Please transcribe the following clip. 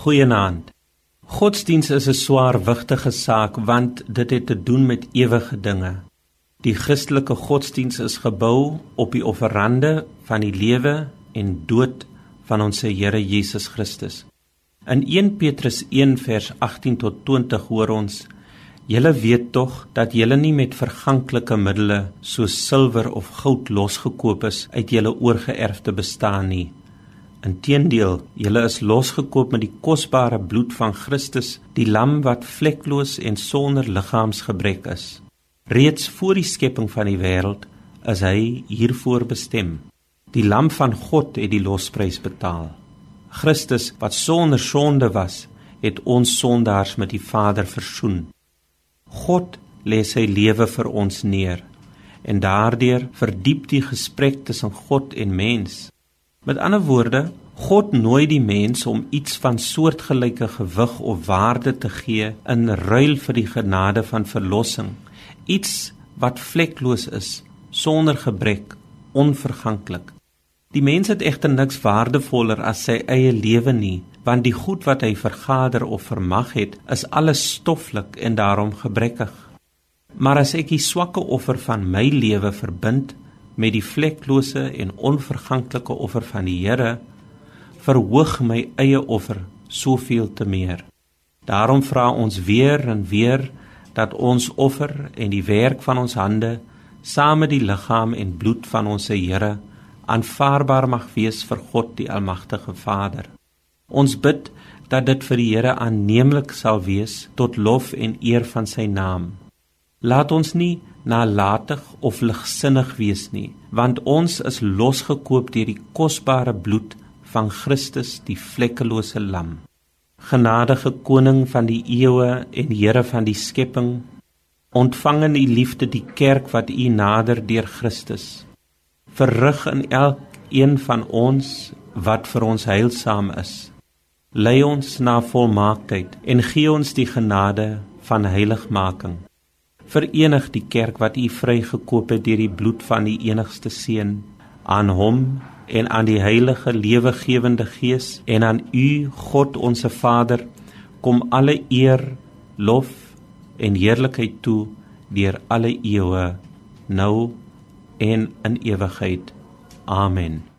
Goeienaand. Godsdiens is 'n swaarwigtige saak want dit het te doen met ewige dinge. Die Christelike godsdiens is gebou op die offerande van die lewe en dood van ons Here Jesus Christus. In 1 Petrus 1 vers 18 tot 20 hoor ons: "Julle weet tog dat julle nie met verganklike middele soos silwer of goud losgekoop is uit julle oorgeerfde bestaan nie." Inteendeel, julle is losgekoop met die kosbare bloed van Christus, die lam wat vlekloos en sonder liggaamsgebrek is. Reeds voor die skepping van die wêreld is hy hiervoor bestem. Die lam van God het die losprys betaal. Christus wat sonder sonde was, het ons sondaars met die Vader versoen. God lê sy lewe vir ons neer en daardeur verdiep die gesprek tussen God en mens. Met ander woorde, God nooi die mens om iets van soortgelyke gewig of waarde te gee in ruil vir die genade van verlossing, iets wat vlekloos is, sonder gebrek, onverganklik. Die mens het egter niks waardevoller as sy eie lewe nie, want die goed wat hy vergader of vermag het, is alles stoflik en daarom gebrekkig. Maar as ek die swakke offer van my lewe verbind met die vleklose en onverganklike offer van die Here verhoog my eie offer soveel te meer. Daarom vra ons weer en weer dat ons offer en die werk van ons hande saam met die liggaam en bloed van ons Here aanvaarbaar mag wees vir God die almagtige Vader. Ons bid dat dit vir die Here aanneemlik sal wees tot lof en eer van sy naam. Laat ons nie nalatig of ligsinnig wees nie, want ons is losgekoop deur die kosbare bloed van Christus, die vlekkelose lam. Genadige koning van die eeue en Here van die skepping, ontvang in u liefde die kerk wat u nader deur Christus. Verrig in elkeen van ons wat vir ons heilsaam is. Lei ons na volmaaktheid en gee ons die genade van heiligmaking verenig die kerk wat u vrygekoop het deur die bloed van die enigste seun aan hom en aan die heilige lewegewende gees en aan u God ons Vader kom alle eer lof en heerlikheid toe deur alle eeue nou en in ewigheid. Amen